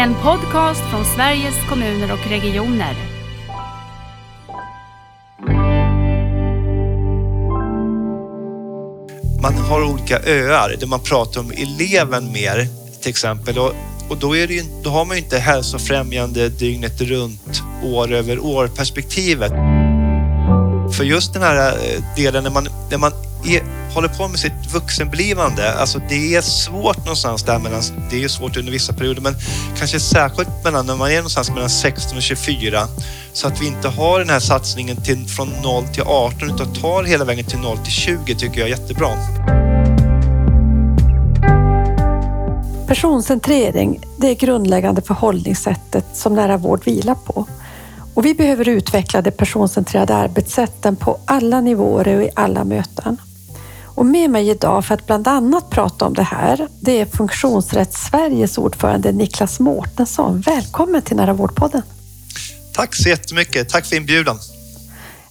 En podcast från Sveriges kommuner och regioner. Man har olika öar där man pratar om eleven mer till exempel. Och, och då, är det ju, då har man ju inte hälsofrämjande dygnet runt, år över år perspektivet. För just den här eh, delen när man, när man är, håller på med sitt vuxenblivande, alltså det är svårt någonstans där mellan, det är svårt under vissa perioder, men kanske särskilt mellan när man är någonstans mellan 16 och 24, så att vi inte har den här satsningen till, från 0 till 18 utan tar hela vägen till 0 till 20 tycker jag är jättebra. Personcentrering, det är grundläggande förhållningssättet som nära vård vilar på. Och vi behöver utveckla de personcentrerade arbetssätten på alla nivåer och i alla möten. Och med mig idag för att bland annat prata om det här, det är Funktionsrätt Sveriges ordförande Niklas Mårtensson. Välkommen till Nära vårdpodden. Tack så jättemycket. Tack för inbjudan.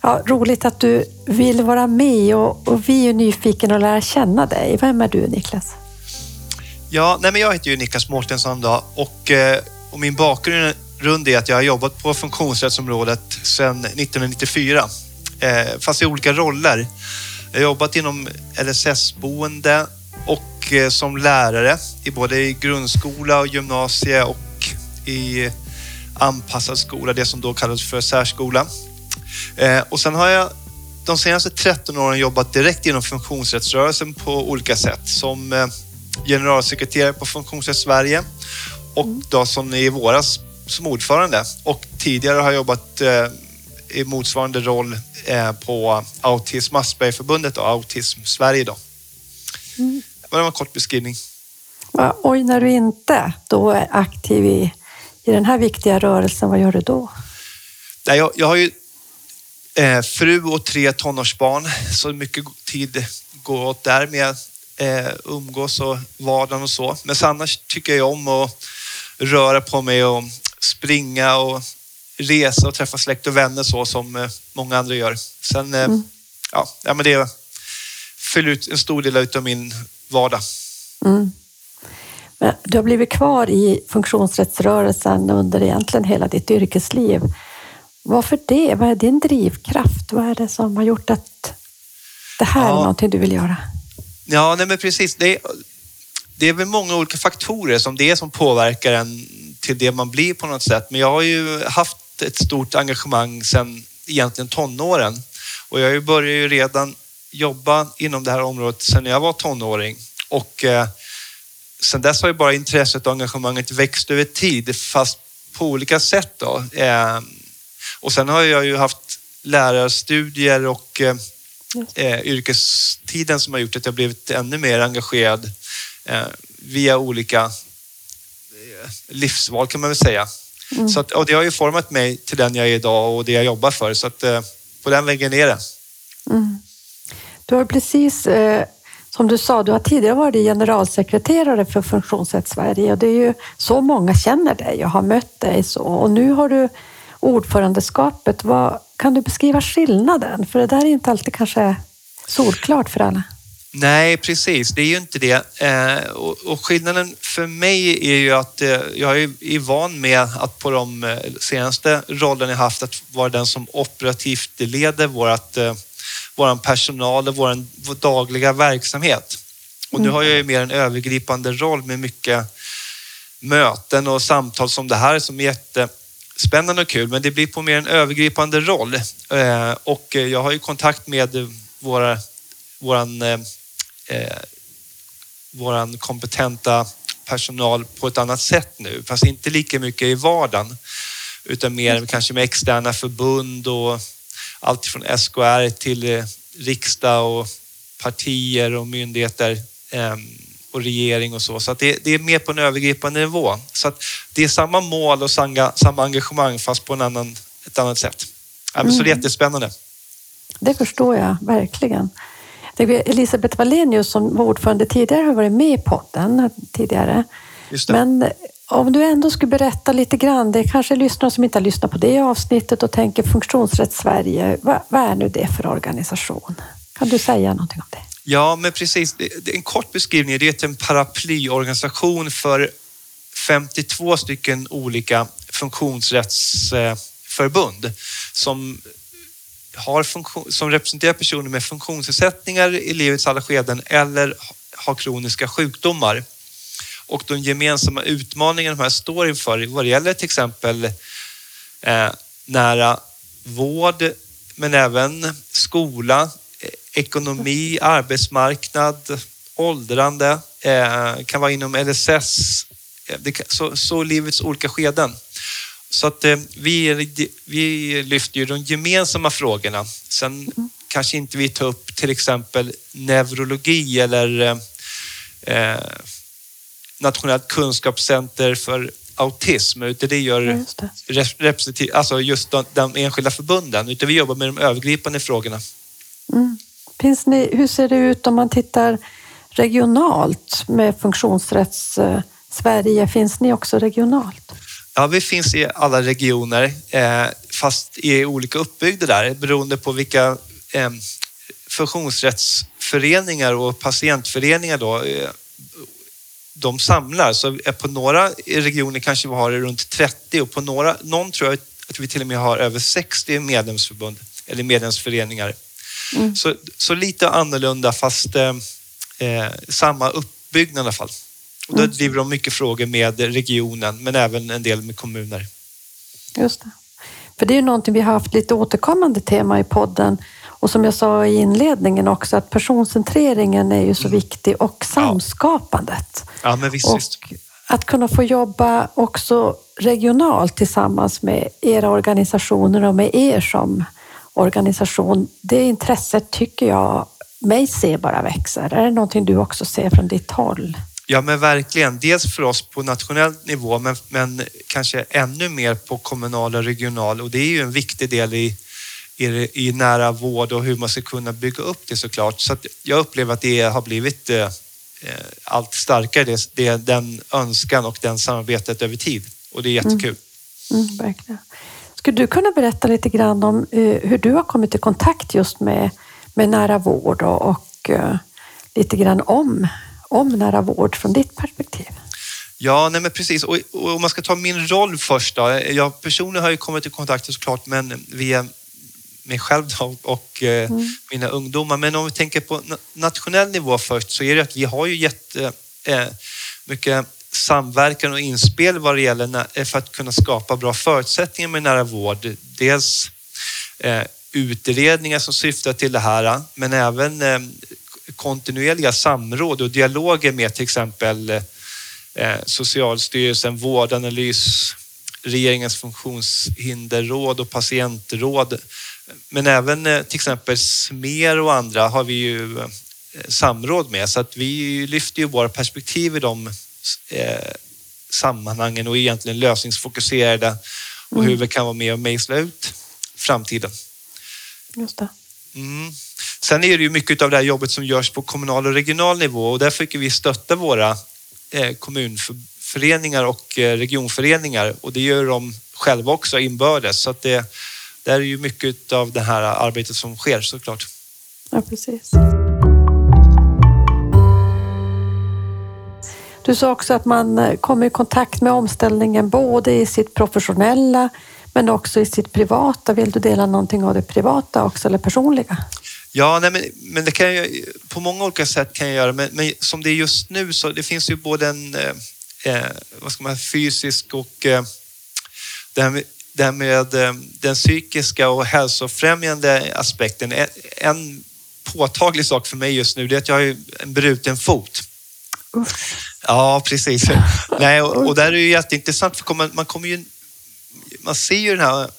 Ja, roligt att du vill vara med och, och vi är nyfikna att lära känna dig. Vem är du Niklas? Ja, nej men jag heter ju Niklas Mårtensson då, och, eh, och min bakgrund är att jag har jobbat på funktionsrättsområdet sedan 1994, eh, fast i olika roller. Jag har jobbat inom LSS-boende och eh, som lärare i både i grundskola och gymnasie och i anpassad skola, det som då kallades för särskola. Eh, och sen har jag de senaste 13 åren jobbat direkt inom funktionsrättsrörelsen på olika sätt som eh, generalsekreterare på Funktionsrätt Sverige och då som i våras som ordförande och tidigare har jag jobbat i motsvarande roll Eh, på Autism Aspergerförbundet och Autism Sverige. Då. Mm. Det var en kort beskrivning. Oj, när du inte då är aktiv i, i den här viktiga rörelsen, vad gör du då? jag, jag har ju eh, fru och tre tonårsbarn, så mycket tid går åt där med eh, umgås och vardagen och så. Men annars tycker jag om att röra på mig och springa och resa och träffa släkt och vänner så som eh, många andra gör. Sen, eh, mm. ja, ja, men det fyller ut en stor del av min vardag. Mm. Men du har blivit kvar i funktionsrättsrörelsen under egentligen hela ditt yrkesliv. Varför det? Vad är din drivkraft? Vad är det som har gjort att det här ja. är någonting du vill göra? Ja, nej men precis. Det är, det är väl många olika faktorer som det är som påverkar en till det man blir på något sätt. Men jag har ju haft ett stort engagemang sedan egentligen tonåren. Och jag började ju redan jobba inom det här området sedan jag var tonåring. Och eh, sen dess har ju bara intresset och engagemanget växt över tid, fast på olika sätt. Då. Eh, och sen har jag ju haft lärarstudier och eh, eh, yrkestiden som har gjort att jag blivit ännu mer engagerad eh, via olika eh, livsval kan man väl säga. Mm. Så att, och det har ju format mig till den jag är idag och det jag jobbar för. Så att, eh, på den vägen är det. Mm. Du har precis, eh, som du sa, du har tidigare varit generalsekreterare för Funktionsrätt Sverige och det är ju så många känner dig och har mött dig så. Och nu har du ordförandeskapet. Vad, kan du beskriva skillnaden? För det där är inte alltid kanske solklart för alla. Nej, precis. Det är ju inte det. Eh, och skillnaden för mig är ju att eh, jag är van med att på de eh, senaste rollerna jag haft att vara den som operativt leder vårat, vår personal och vår, vår dagliga verksamhet. Och nu har jag ju mer en övergripande roll med mycket möten och samtal som det här som är jättespännande och kul. Men det blir på mer en övergripande roll. Och jag har ju kontakt med våra, våran eh, våran kompetenta personal på ett annat sätt nu, fast inte lika mycket i vardagen utan mer kanske med externa förbund och allt från SKR till eh, riksdag och partier och myndigheter eh, och regering och så. Så det, det, är mer på en övergripande nivå. Så det är samma mål och samma, samma engagemang fast på en annan, ett annat sätt. Så det är mm. jättespännande. Det förstår jag verkligen. Elisabeth Wallenius som var ordförande tidigare har varit med i podden tidigare. Men om du ändå skulle berätta lite grann, det är kanske lyssnare som inte har lyssnat på det avsnittet och tänker Funktionsrätt Sverige, vad, vad är nu det för organisation? Kan du säga någonting om det? Ja, men precis. En kort beskrivning. Det är en paraplyorganisation för 52 stycken olika funktionsrättsförbund som, har funktion, som representerar personer med funktionsnedsättningar i livets alla skeden eller har kroniska sjukdomar. Och de gemensamma utmaningarna de här står inför vad det gäller till exempel eh, nära vård, men även skola, eh, ekonomi, arbetsmarknad, åldrande, eh, kan vara inom LSS, eh, det, kan, så, så livets olika skeden. Så att eh, vi, vi lyfter ju de gemensamma frågorna. Sen mm. kanske inte vi tar upp till exempel neurologi eller eh, Nationellt kunskapscenter för autism, utan det gör just det. alltså just de, de, enskilda förbunden, utan vi jobbar med de övergripande frågorna. Mm. Finns ni, hur ser det ut om man tittar regionalt med funktionsrätts eh, Sverige? Finns ni också regionalt? Ja, vi finns i alla regioner, eh, fast i olika uppbyggda där beroende på vilka eh, funktionsrättsföreningar och patientföreningar då eh, de samlar. Så på några regioner kanske vi har runt 30 och på några, någon tror jag att vi till och med har över 60 medlemsförbund eller medlemsföreningar. Mm. Så, så lite annorlunda fast eh samma uppbyggnad i alla fall. Och då mm. driver de mycket frågor med regionen men även en del med kommuner. Just det. För det är ju någonting vi har haft lite återkommande tema i podden och som jag sa i inledningen också att personcentreringen är ju så mm. viktig och samskapandet. Ja, men visst, och visst. att kunna få jobba också regionalt tillsammans med era organisationer och med er som organisation. Det intresset tycker jag mig se bara växer. Är det någonting du också ser från ditt håll? Ja, men verkligen. Dels för oss på nationell nivå, men, men kanske ännu mer på kommunal och regional. Och det är ju en viktig del i, i, i nära vård och hur man ska kunna bygga upp det såklart. Så jag upplever att det har blivit eh, eh, allt starkare, det, det, den önskan och den samarbetet över tid. Och det är jättekul. Mm. Mm, verkligen. Skulle du kunna berätta lite grann om eh, hur du har kommit i kontakt just med, med nära vård och, och uh, lite grann om om nära vård från ditt perspektiv? Ja, nej men precis. Och, och om man ska ta min roll först då. Jag personligen har ju kommit i kontakt såklart men via mig själv då, och eh, mm. mina ungdomar. Men om vi tänker på nationell nivå först så är det att vi har ju jätte eh, samverkan och inspel vad det gäller eh, för att kunna skapa bra förutsättningar med nära vård. Dels eh, utredningar som syftar till det här, men även eh, kontinuerliga samråd och dialoger med till exempel eh, Socialstyrelsen, Vårdanalys, regeringens funktionshinderråd och patientråd. Men även eh, till exempel SMER och andra har vi ju eh, samråd med så att vi lyfter ju våra perspektiv i de sammanhangen och egentligen lösningsfokuserade och hur mm. vi kan vara med och mejsla ut framtiden. Just det. Mm. Sen är det ju mycket av det här jobbet som görs på kommunal och regional nivå och där fick vi stötta våra eh, kommunföreningar och eh, regionföreningar och det gör de själva också inbördes. Så att det, där är ju mycket av det här arbetet som sker såklart. Ja, precis. Du sa också att man eh, kommer i kontakt med omställningen både i sitt professionella men också i sitt privata. Vill du dela någonting av det privata också eller personliga? Ja, nej, men, men det kan jag, på många olika sätt kan jag göra, men, men som det är just nu så det finns ju både en eh, eh vad ska man, fysisk och eh, det här med, det här med eh, den psykiska och hälsofrämjande aspekten. En, en påtaglig sak för mig just nu det är att jag har en bruten fot. Uff. Ja, precis. Nej, och, och där är det ju jätteintressant för man, man kommer ju man ser ju den här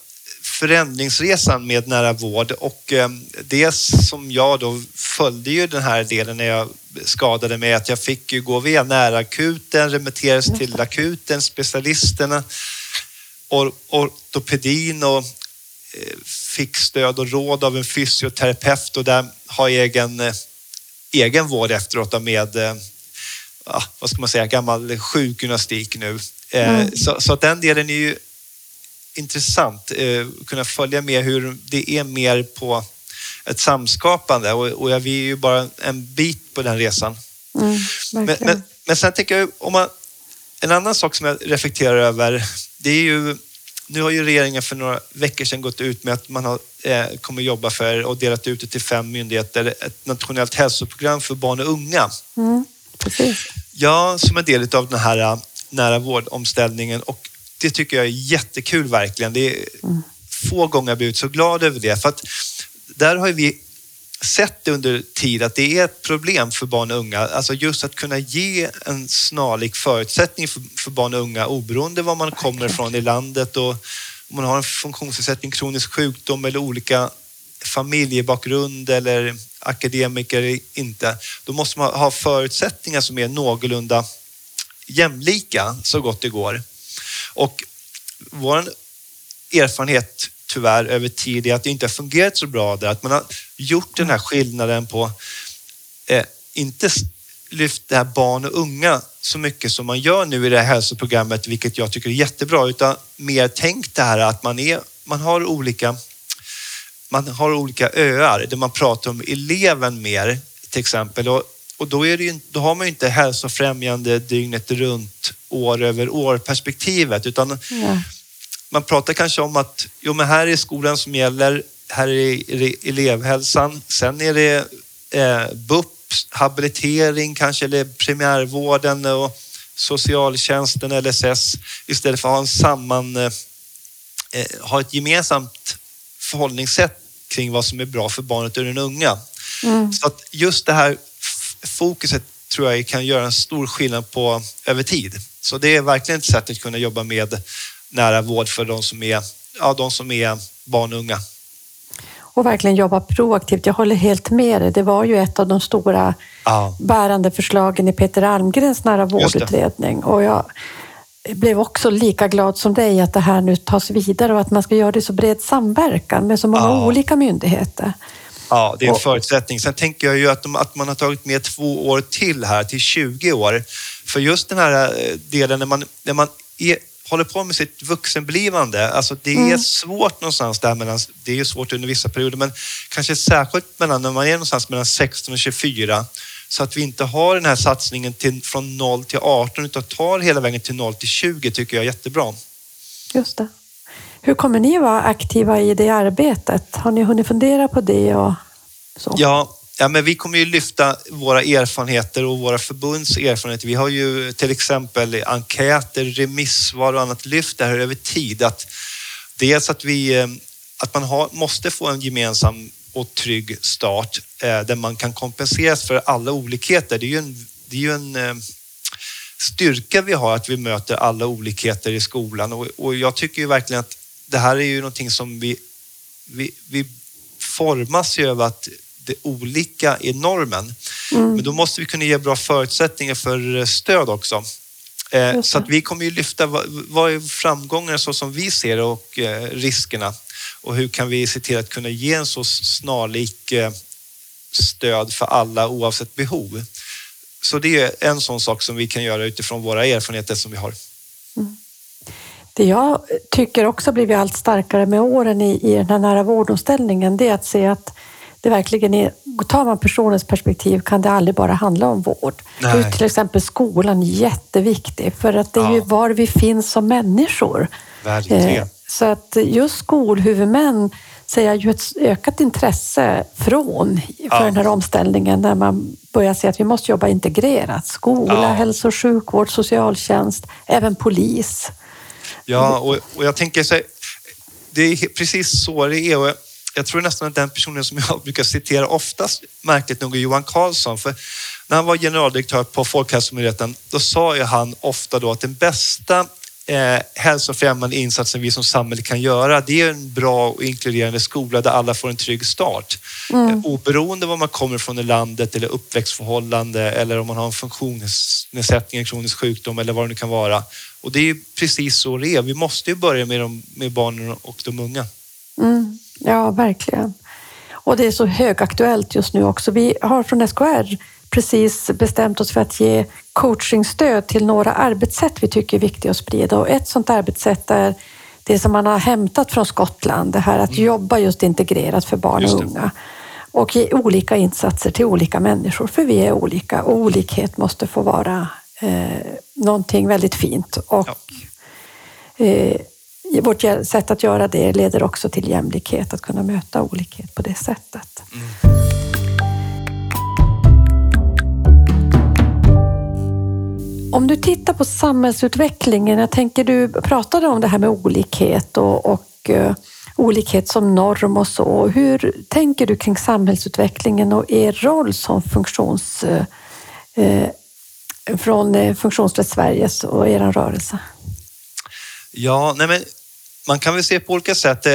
förändringsresan med nära vård och eh, det som jag då följde ju den här delen när jag skadade mig att jag fick ju gå via närakuten, remitteras till akuten, specialisterna, or ortopedin och eh, fick stöd och råd av en fysioterapeut och där har jag egen, eh, egen vård efteråt med vad ska man säga, gammal sjukgymnastik nu. Mm. Så, så att den delen är ju intressant eh, kunna följa med hur det är mer på ett samskapande och, och vi är ju bara en bit på den resan. Mm, men, men, men sen tänker jag om man en annan sak som jag reflekterar över, det är ju nu har ju regeringen för några veckor sedan gått ut med att man har, eh, kommer jobba för och delat ut det till fem myndigheter, ett nationellt hälsoprogram för barn och unga. Mm, precis. Ja, som en del av den här eh, nära vårdomställningen och det tycker jag är jättekul verkligen. Det är mm. få gånger jag blivit så glad över det för att där har vi sett under tid att det är ett problem för barn och unga. Alltså just att kunna ge en snarlik förutsättning för, för barn och unga oberoende var man kommer ifrån i landet och om man har en funktionsnedsättning, kronisk sjukdom eller olika familjebakgrund eller akademiker inte. Då måste man ha förutsättningar som är någorlunda jämlika så gott det går. Och vår erfarenhet tyvärr över tid är att det inte har fungerat så bra där. Att man har gjort den här skillnaden på, eh, inte lyft det här barn och unga så mycket som man gör nu i det här hälsoprogrammet, vilket jag tycker är jättebra, utan mer tänkt det här att man, är, man har olika man har olika öar där man pratar om eleven mer till exempel. Och, och då, är det ju, då har man ju inte hälsofrämjande dygnet runt år över år perspektivet utan ja man pratar kanske om att jo, men här är skolan som gäller, här är elevhälsan, sen är det eh, BUP, habilitering kanske, eller primärvården och socialtjänsten, LSS, istället för att ha en samman, eh, eh, ha ett gemensamt förhållningssätt kring vad som är bra för barnet och den unga. Mm. Så att just det här fokuset tror jag kan göra en stor skillnad på över tid. Så det är verkligen ett sätt att kunna jobba med nära vård för de som är, ja, de som är barn och unga. Och verkligen jobba proaktivt. Jag håller helt med dig. Det var ju ett av de stora ja. bärande förslagen i Peter Almgrens nära vårdutredning. Och jag blev också lika glad som dig att det här nu tas vidare och att man ska göra det i så bred samverkan med så många ja. olika myndigheter. Ja, det är en förutsättning. Sen tänker jag ju att, de, att man har tagit med två år till här, till 20 år. För just den här eh, delen när man, när man är håller på med sitt vuxenblivande. Alltså det är mm. svårt någonstans där mellan, det är ju svårt under vissa perioder, men kanske särskilt mellan, när man är någonstans mellan 16 och 24. Så att vi inte har den här satsningen till, från 0 till 18 utan tar hela vägen till 0 till 20 tycker jag är jättebra. Just det. Hur kommer ni vara aktiva i det arbetet? Har ni hunnit fundera på det? Och så? Ja, Ja, men vi kommer ju lyfta våra erfarenheter och våra förbunds erfarenheter. Vi har ju till exempel enkäter, remissvar och annat lyft det här över tid. Att dels att, vi, eh, att man har, måste få en gemensam och trygg start eh, där man kan kompenseras för alla olikheter. Det är ju en, det är ju en eh, styrka vi har att vi möter alla olikheter i skolan och, och jag tycker ju verkligen att det här är ju någonting som vi, vi, vi formas ju över att det olika i normen. Mm. Men då måste vi kunna ge bra förutsättningar för eh, stöd också. Eh, så att vi kommer ju lyfta vad är framgångar så som vi ser det och eh, riskerna och hur kan vi se till att kunna ge en så snarlik stöd för alla oavsett behov. Så det är en sån sak som vi kan göra utifrån våra erfarenheter som vi har. Mm. Det jag tycker också blivit allt starkare med åren i, i den här nära vårdomställningen, det är att se att det verkligen är, tar man personens perspektiv kan det aldrig bara handla om vård. Nej. Är till exempel skolan jätteviktig för att det är ja. ju var vi finns som människor. Verkligen. Eh, så att just skolhuvudmän ser ju ett ökat intresse från för ja. den här omställningen när man börjar se att vi måste jobba integrerat. Skola, ja. hälso och sjukvård, socialtjänst, även polis. Ja, och, och jag tänker så det är precis så det är. Och jag tror nästan att den personen som jag brukar citera oftast, märkligt nog, är Johan Carlsson. För när han var generaldirektör på Folkhälsomyndigheten, då sa ju han ofta då att den bästa eh, hälsofrämjande insatsen vi som samhälle kan göra, det är en bra och inkluderande skola där alla får en trygg start. Mm. Eh, oberoende var man kommer från i landet eller uppväxtförhållande eller om man har en funktionsnedsättning, en kronisk sjukdom eller vad det nu kan vara. Och det är precis så det är. Vi måste ju börja med, de, med barnen och de unga. Mm. Ja, verkligen. Och det är så högaktuellt just nu också. Vi har från SKR precis bestämt oss för att ge coachingstöd till några arbetssätt vi tycker är viktiga att sprida. Och ett sådant arbetssätt är det som man har hämtat från Skottland, det här att mm. jobba just integrerat för barn och unga och ge olika insatser till olika människor, för vi är olika och olikhet måste få vara eh, någonting väldigt fint. Och ja. eh, vårt sätt att göra det leder också till jämlikhet, att kunna möta olikhet på det sättet. Mm. Om du tittar på samhällsutvecklingen, jag tänker du pratade om det här med olikhet och, och uh, olikhet som norm och så. Hur tänker du kring samhällsutvecklingen och er roll som funktions, uh, uh, från Funktionsrätt Sveriges och er rörelse? Ja, nej men man kan väl se på olika sätt.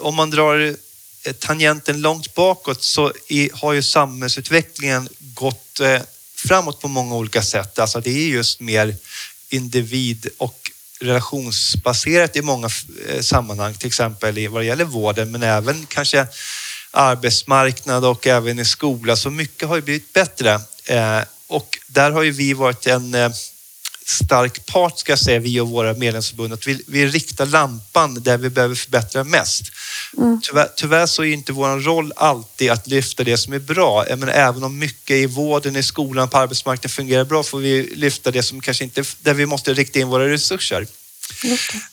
Om man drar tangenten långt bakåt så har ju samhällsutvecklingen gått framåt på många olika sätt. Alltså det är just mer individ och relationsbaserat i många eh, sammanhang, till exempel vad det gäller vården, men även kanske arbetsmarknad och även i skola. Så mycket har ju blivit bättre eh, och där har ju vi varit en eh, stark part, ska jag säga, vi och våra medlemsförbund, att vi, vi riktar lampan där vi behöver förbättra mest. Mm. Tyvärr, tyvärr, så är inte vår roll alltid att lyfta det som är bra. Men även om mycket i vården, i skolan, på arbetsmarknaden fungerar bra får vi lyfta det som kanske inte, där vi måste rikta in våra resurser.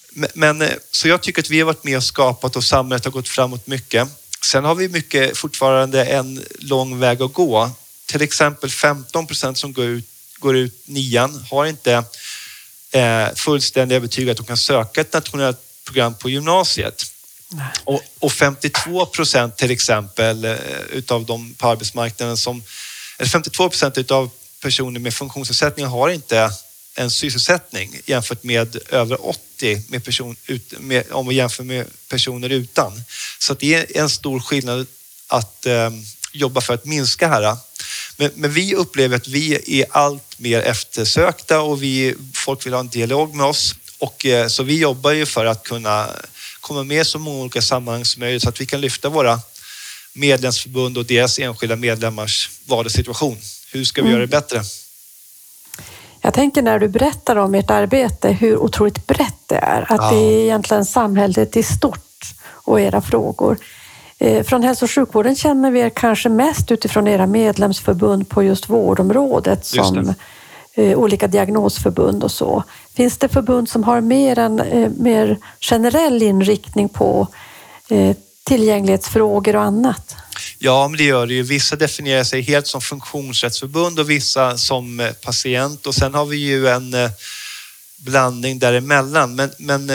Men, men, eh, så jag tycker att vi har varit med och skapat och samhället har gått framåt mycket. Sen har vi mycket, fortfarande en lång väg att gå. Till exempel 15 procent som går ut går ut nian har inte eh, fullständiga betyg att de kan söka ett nationellt program på gymnasiet. Och, och, 52 procent till exempel eh, utav de på arbetsmarknaden som, eller 52 procent utav personer med funktionsnedsättning har inte en sysselsättning jämfört med över 80 med person, ut, med, om vi jämför med personer utan. Så det är en stor skillnad att eh, jobba för att minska här. Men, men, vi upplever att vi är allt mer eftersökta och vi, folk vill ha en dialog med oss. Och, eh, så vi jobbar ju för att kunna komma med i så många olika sammanhang som möjligt så att vi kan lyfta våra medlemsförbund och deras enskilda medlemmars vardagssituation. Hur ska vi mm. göra det bättre? Jag tänker när du berättar om ert arbete, hur otroligt brett det är. Att ja. det är egentligen samhället i stort och era frågor. Eh, från hälso och sjukvården känner vi er kanske mest utifrån era medlemsförbund på just vårdområdet som eh, olika diagnosförbund och så. Finns det förbund som har mer, en, eh, mer generell inriktning på tillgänglighetsfrågor och annat? Ja, men det gör det ju. Vissa definierar sig helt som funktionsrättsförbund och vissa som patient och sen har vi ju en blandning däremellan. Men, men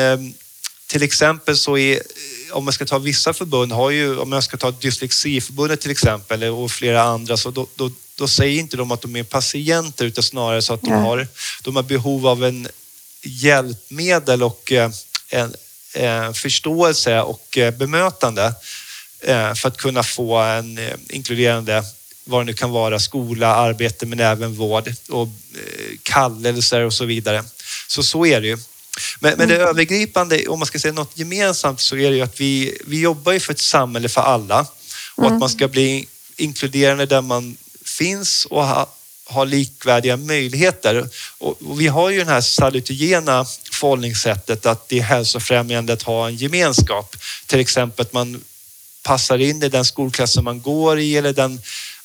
till exempel så är om man ska ta vissa förbund, har ju, om jag ska ta Dyslexiförbundet till exempel och flera andra, så då, då, då säger inte de att de är patienter utan snarare så att de, har, de har behov av en hjälpmedel och eh, en, eh, förståelse och eh, bemötande för att kunna få en inkluderande vad det nu kan vara, skola, arbete men även vård och kallelser och så vidare. Så så är det ju. Men, men det mm. övergripande, om man ska säga något gemensamt, så är det ju att vi, vi jobbar ju för ett samhälle för alla och mm. att man ska bli inkluderande där man finns och ha, ha likvärdiga möjligheter. Och, och vi har ju det här salutogena förhållningssättet att det är hälsofrämjande att ha en gemenskap. Till exempel att man passar in i den skolklassen man går i eller den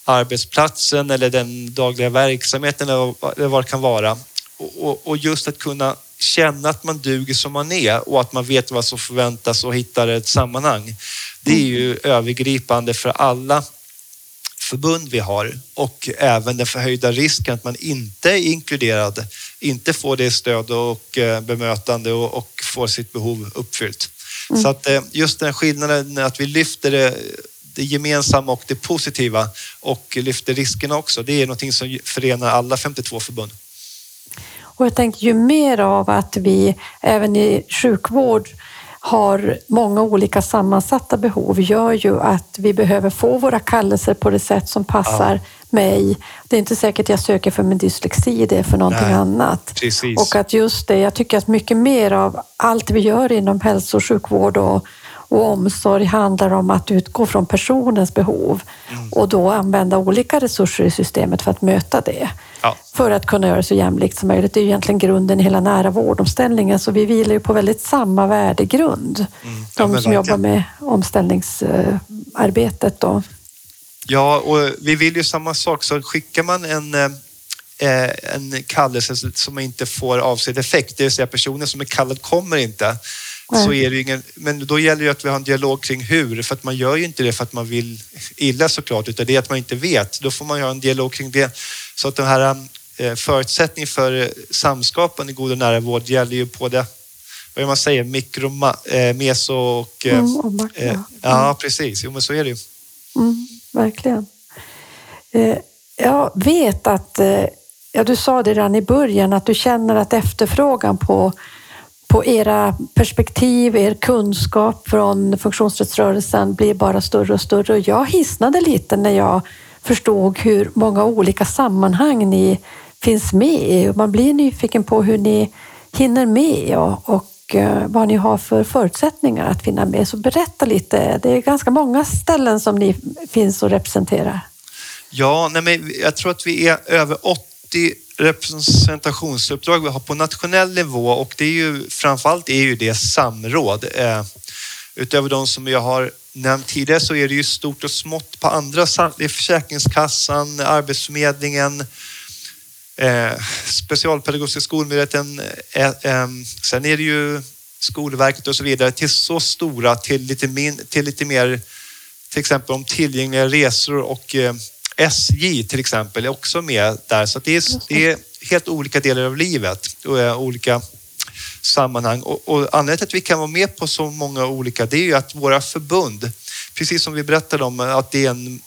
arbetsplatsen eller den dagliga verksamheten eller vad det kan vara. Och, och just att kunna känna att man duger som man är och att man vet vad som förväntas och hittar ett sammanhang. Det är ju övergripande för alla förbund vi har och även den förhöjda risken att man inte är inkluderad, inte får det stöd och eh, bemötande och får sitt behov uppfyllt. Mm. Så att eh, just den skillnaden att vi lyfter det, det gemensamma och det positiva och lyfter riskerna också. Det är någonting som förenar alla 52 förbund. Och jag tänker ju mer av att vi även i sjukvård har många olika sammansatta behov gör ju att vi behöver få våra kallelser på det sätt som passar ja. mig. Det är inte säkert jag söker för min dyslexi, det är för någonting Nej, annat. Precis. Och att just det, jag tycker att mycket mer av allt vi gör inom hälso och sjukvård och, och omsorg handlar om att utgå från personens behov mm. och då använda olika resurser i systemet för att möta det. Ja. För att kunna göra det så jämlikt som möjligt. Det är ju egentligen grunden i hela nära vårdomställningen, så vi vilar ju på väldigt samma värdegrund. Mm. De som jobbar med omställningsarbetet. Då. Ja, och vi vill ju samma sak. Så skickar man en, eh, en kallelse som inte får avsedd effekt, det vill säga personen som är kallad kommer inte, Nej. så är det ingen, men då gäller det att vi har en dialog kring hur, för att man gör ju inte det för att man vill illa såklart, utan det är att man inte vet. Då får man ju ha en dialog kring det. Så att den här eh, förutsättningen för samskapande i god och nära vård gäller ju på det vad man säger, mikro, eh, meso och... Eh, Mm, och makro. eh, ja, precis. Jo, men så är det ju. Mm, verkligen. Eh, jag vet att, eh, ja du sa det redan i början, att du känner att efterfrågan på, på era perspektiv, er kunskap från funktionsrättsrörelsen blir bara större och större. Och jag hisnade lite när jag förstod hur många olika sammanhang ni finns med i. Man blir nyfiken på hur ni hinner med och, och eh, vad ni har för förutsättningar att finna med. Så berätta lite. Det är ganska många ställen som ni finns och representerar. Ja, nej, men jag tror att vi är över 80 representationsuppdrag vi har på nationell nivå och det är ju framförallt är ju det samråd. Eh, utöver de som jag har nämnt tidigare så är det ju stort och smått på andra. Det är Försäkringskassan, Arbetsförmedlingen, eh, Specialpedagogiska skolmyndigheten. Eh, sen är det ju Skolverket och så vidare till så stora till lite, min, till lite mer till exempel om tillgängliga resor och SJ till exempel är också med där. Så det, är, det är helt olika delar av livet och eh, olika sammanhang. Och, och anledningen till att vi kan vara med på så många olika, det är ju att våra förbund, precis som vi berättade om att det är en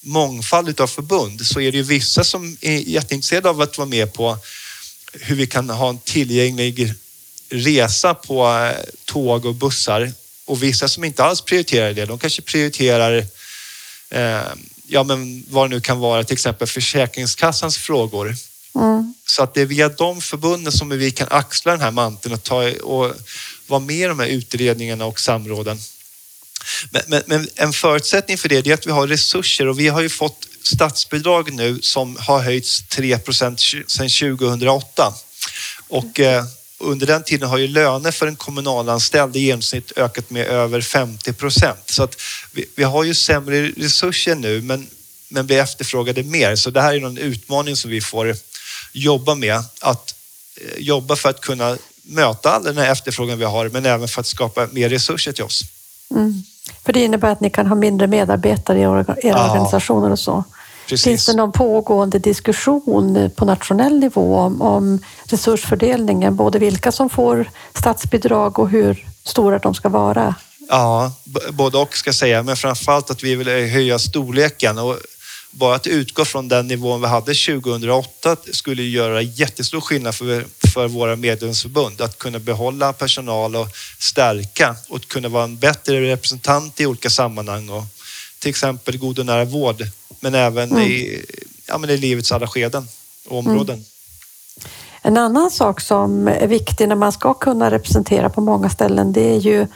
mångfald av förbund, så är det ju vissa som är jätteintresserade av att vara med på hur vi kan ha en tillgänglig resa på eh, tåg och bussar och vissa som inte alls prioriterar det. De kanske prioriterar eh, ja, men vad det nu kan vara, till exempel Försäkringskassans frågor. Mm. Så att det är via de förbunden som vi kan axla den här manteln och, ta, och vara med i de här utredningarna och samråden. Men, men, men en förutsättning för det är att vi har resurser och vi har ju fått statsbidrag nu som har höjts 3 procent sedan 2008. Och eh, under den tiden har ju löner för en kommunalanställd i genomsnitt ökat med över 50 procent. Så att vi, vi har ju sämre resurser nu men, men vi efterfrågade mer. Så det här är en utmaning som vi får jobba med. Att eh, jobba för att kunna möta all den här efterfrågan vi har men även för att skapa mer resurser till oss. Mm. För det innebär att ni kan ha mindre medarbetare i era Ja. organisationer och så. Precis. Finns det någon pågående diskussion på nationell nivå om, om resursfördelningen, både vilka som får statsbidrag och hur stora de ska vara? Ja, både och ska jag säga, men framförallt att vi vill höja storleken och bara att utgå från den nivån vi hade 2008 skulle göra jättestor skillnad för, för våra medlemsförbund. Att kunna behålla personal och stärka och kunna vara en bättre representant i olika sammanhang och till exempel god och nära vård, men även i, ja, men i livets alla skeden och områden. En annan sak som är viktig när man ska kunna representera på många ställen, det är ju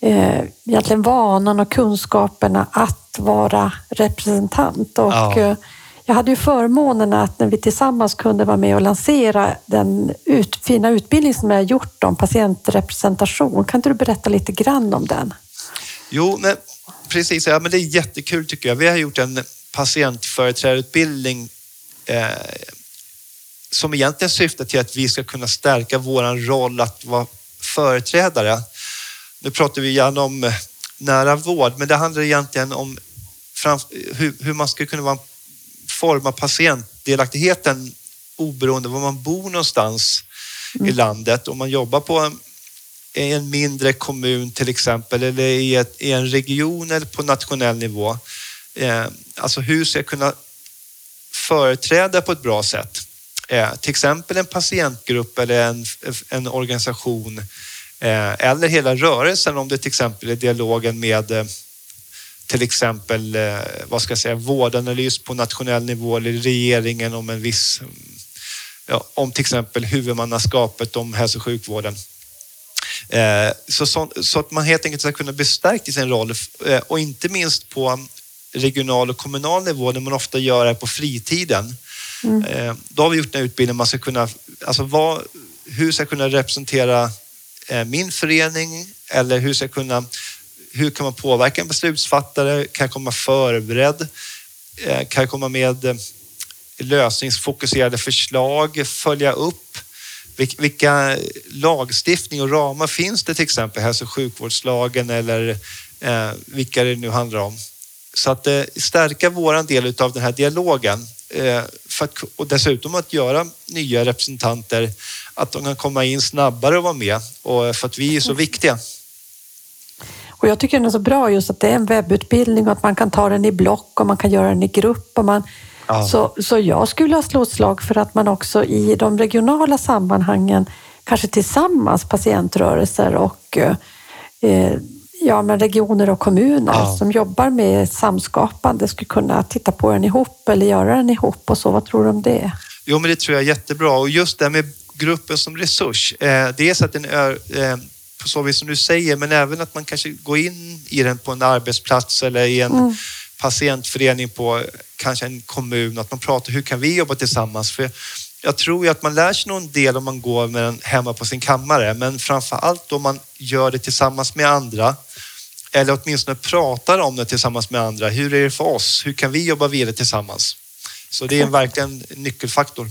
eh, egentligen vanan och kunskaperna att vara representant. Och, Ja. eh, jag hade ju förmånen att när vi tillsammans kunde vara med och lansera den ut, fina utbildning som jag har gjort om patientrepresentation. Kan inte du berätta lite grann om den? Jo, men precis. Ja, men det är jättekul tycker jag. Vi har gjort en patientföreträdarutbildning eh, som egentligen syftar till att vi ska kunna stärka våran roll att vara företrädare. Nu pratar vi gärna om eh, nära vård, men det handlar egentligen om hur, man ska kunna vara, forma patientdelaktigheten oberoende var man bor någonstans i landet. Om man jobbar på en, i en mindre kommun till exempel eller i, ett, i en region eller på nationell nivå. Eh, alltså hur ska jag kunna företräda på ett bra sätt? Eh, till exempel en patientgrupp eller en, en organisation eh, eller hela rörelsen om det till exempel är dialogen med eh, till exempel eh, vad ska jag säga, vårdanalys på nationell nivå eller regeringen om en viss ja, om till exempel huvudmannaskapet om hälso och sjukvården. Eh, så, så, så att man helt enkelt ska kunna bli stärkt i sin roll eh, och inte minst på regional och kommunal nivå där man ofta gör det på fritiden. Eh, Då har vi gjort en utbildning man ska kunna, alltså vad, hur ska jag kunna representera eh, min förening eller hur ska jag kunna, hur kan man påverka en beslutsfattare? Kan jag komma förberedd? Eh, Kan jag komma med lösningsfokuserade förslag, följa upp vilka lagstiftning och ramar finns det till exempel hälso och sjukvårdslagen eller vilka det nu handlar om. Så att eh, stärka våran del av den här dialogen eh, för att, och dessutom att göra nya representanter att de kan komma in snabbare och vara med och för att vi är så viktiga. Och jag tycker det är så bra just att det är en webbutbildning och att man kan ta den i block och man kan göra den i grupp. Och man, ja. så, så jag skulle ha slått slag för att man också i de regionala sammanhangen, kanske tillsammans patientrörelser och eh, ja, men regioner och kommuner ja. som jobbar med samskapande skulle kunna titta på den ihop eller göra den ihop och så. Vad tror du om det? Jo, men det tror jag är jättebra och just det med gruppen som resurs. Eh, dels att den är eh, på så vis som du säger, men även att man kanske går in i den på en arbetsplats eller i en mm. patientförening på kanske en kommun, att man pratar hur kan vi jobba tillsammans? För jag tror ju att man lär sig någon del om man går med den hemma på sin kammare, men framför allt om man gör det tillsammans med andra eller åtminstone pratar om det tillsammans med andra. Hur är det för oss? Hur kan vi jobba vidare tillsammans? Så det är verkligen en nyckelfaktor.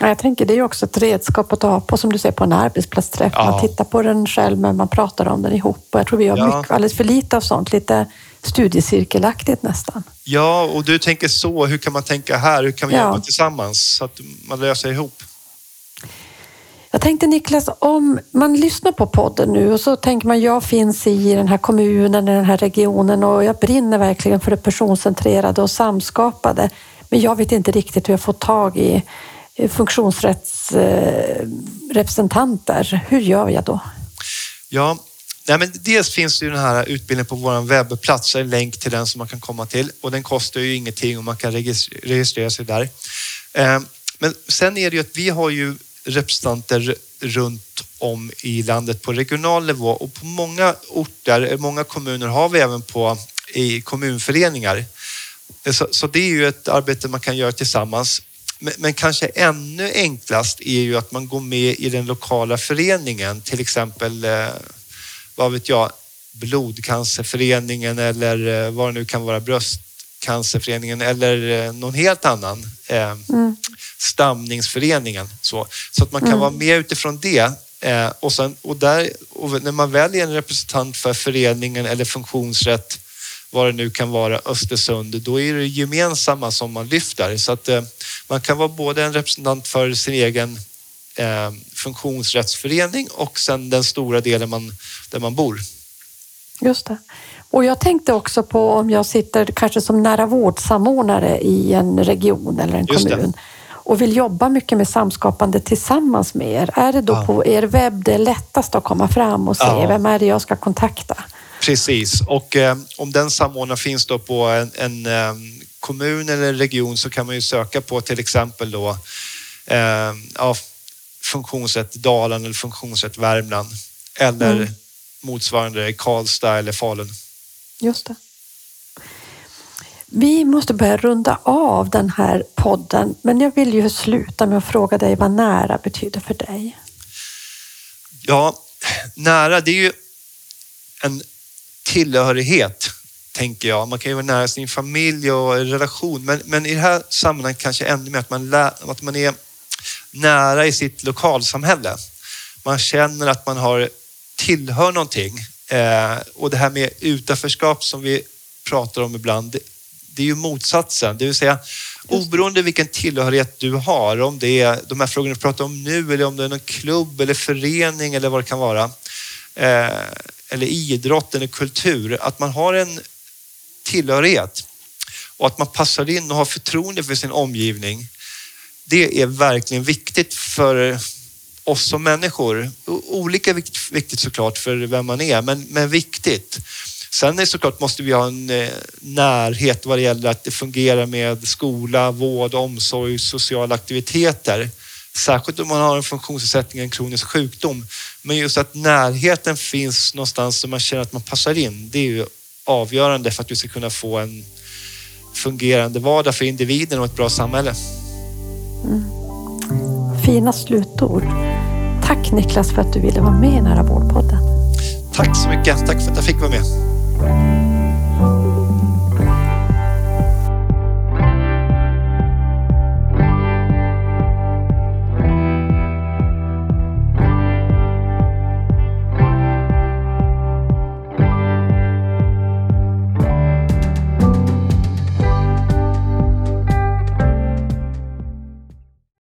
Jag tänker det är också ett redskap att ta på som du säger på en arbetsplatsträff. Ja. Man tittar på den själv men man pratar om den ihop och jag tror vi har ja. mycket, alldeles för lite av sånt. Lite studiecirkelaktigt nästan. Ja, och du tänker så. Hur kan man tänka här? Hur kan vi ja. jobba tillsammans så att man löser ihop? Jag tänkte Niklas, om man lyssnar på podden nu och så tänker man jag finns i den här kommunen, i den här regionen och jag brinner verkligen för det personcentrerade och samskapade. Men jag vet inte riktigt hur jag får tag i funktionsrättsrepresentanter. Hur gör jag då? Ja, Nej, men dels finns det ju den här utbildningen på vår webbplats, en länk till den som man kan komma till och den kostar ju ingenting och man kan registrera sig där. Eh, men sen är det ju att vi har ju representanter runt om i landet på regional nivå och på många orter, många kommuner har vi även på i kommunföreningar. Eh, så, så det är ju ett arbete man kan göra tillsammans. Men, men, kanske ännu enklast är ju att man går med i den lokala föreningen, till exempel, eh, vad vet jag, blodcancerföreningen eller eh, vad det nu kan vara, bröstcancerföreningen eller eh, någon helt annan. Eh, mm. Stamningsföreningen. Så, så att man kan mm. vara med utifrån det. Eh, och, sen, och, där, och när man väljer en representant för föreningen eller funktionsrätt vad det nu kan vara, Östersund, då är det gemensamma som man lyfter. Så att eh, man kan vara både en representant för sin egen eh, funktionsrättsförening och sen den stora delen man, där man bor. Just det. Och jag tänkte också på om jag sitter kanske som nära vårdsamordnare i en region eller en kommun och vill jobba mycket med samskapande tillsammans med er. Är det då ja. på er webb det är lättast att komma fram och se ja. vem är det jag ska kontakta? Precis, och eh, om den samordnaren finns då på en, en eh, kommun eller en region så kan man ju söka på till exempel då eh, ja, funktionsrätt Dalarna eller funktionsrätt Värmland eller mm. motsvarande Karlstad eller Falun. Just det. Vi måste börja runda av den här podden, men jag vill ju sluta med att fråga dig vad nära betyder för dig. Ja, nära det är ju en tillhörighet, tänker jag. Man kan ju vara nära sin familj och relation, men, men i det här sammanhanget kanske ännu mer att man, lär, att man är nära i sitt lokalsamhälle. Man känner att man har tillhör någonting. Eh, och det här med utanförskap som vi pratar om ibland, det, det är ju motsatsen. Det vill säga oberoende vilken tillhörighet du har, om det är de här frågorna vi pratar om nu eller om det är någon klubb eller förening eller vad det kan vara. Eh, eller idrott eller kultur, att man har en tillhörighet och att man passar in och har förtroende för sin omgivning. Det är verkligen viktigt för oss som människor. Olika viktigt såklart för vem man är, men, men viktigt. Sen är såklart måste vi ha en eh, närhet vad det gäller att det fungerar med skola, vård, omsorg, sociala aktiviteter. Särskilt om man har en funktionsnedsättning, en kronisk sjukdom. Men just att närheten finns någonstans som man känner att man passar in, det är ju avgörande för att vi ska kunna få en fungerande vardag för individen och ett bra samhälle. Mm. Fina slutord. Tack Niklas för att du ville vara med i Nära vårdpodden. Tack så mycket. Tack för att jag fick vara med.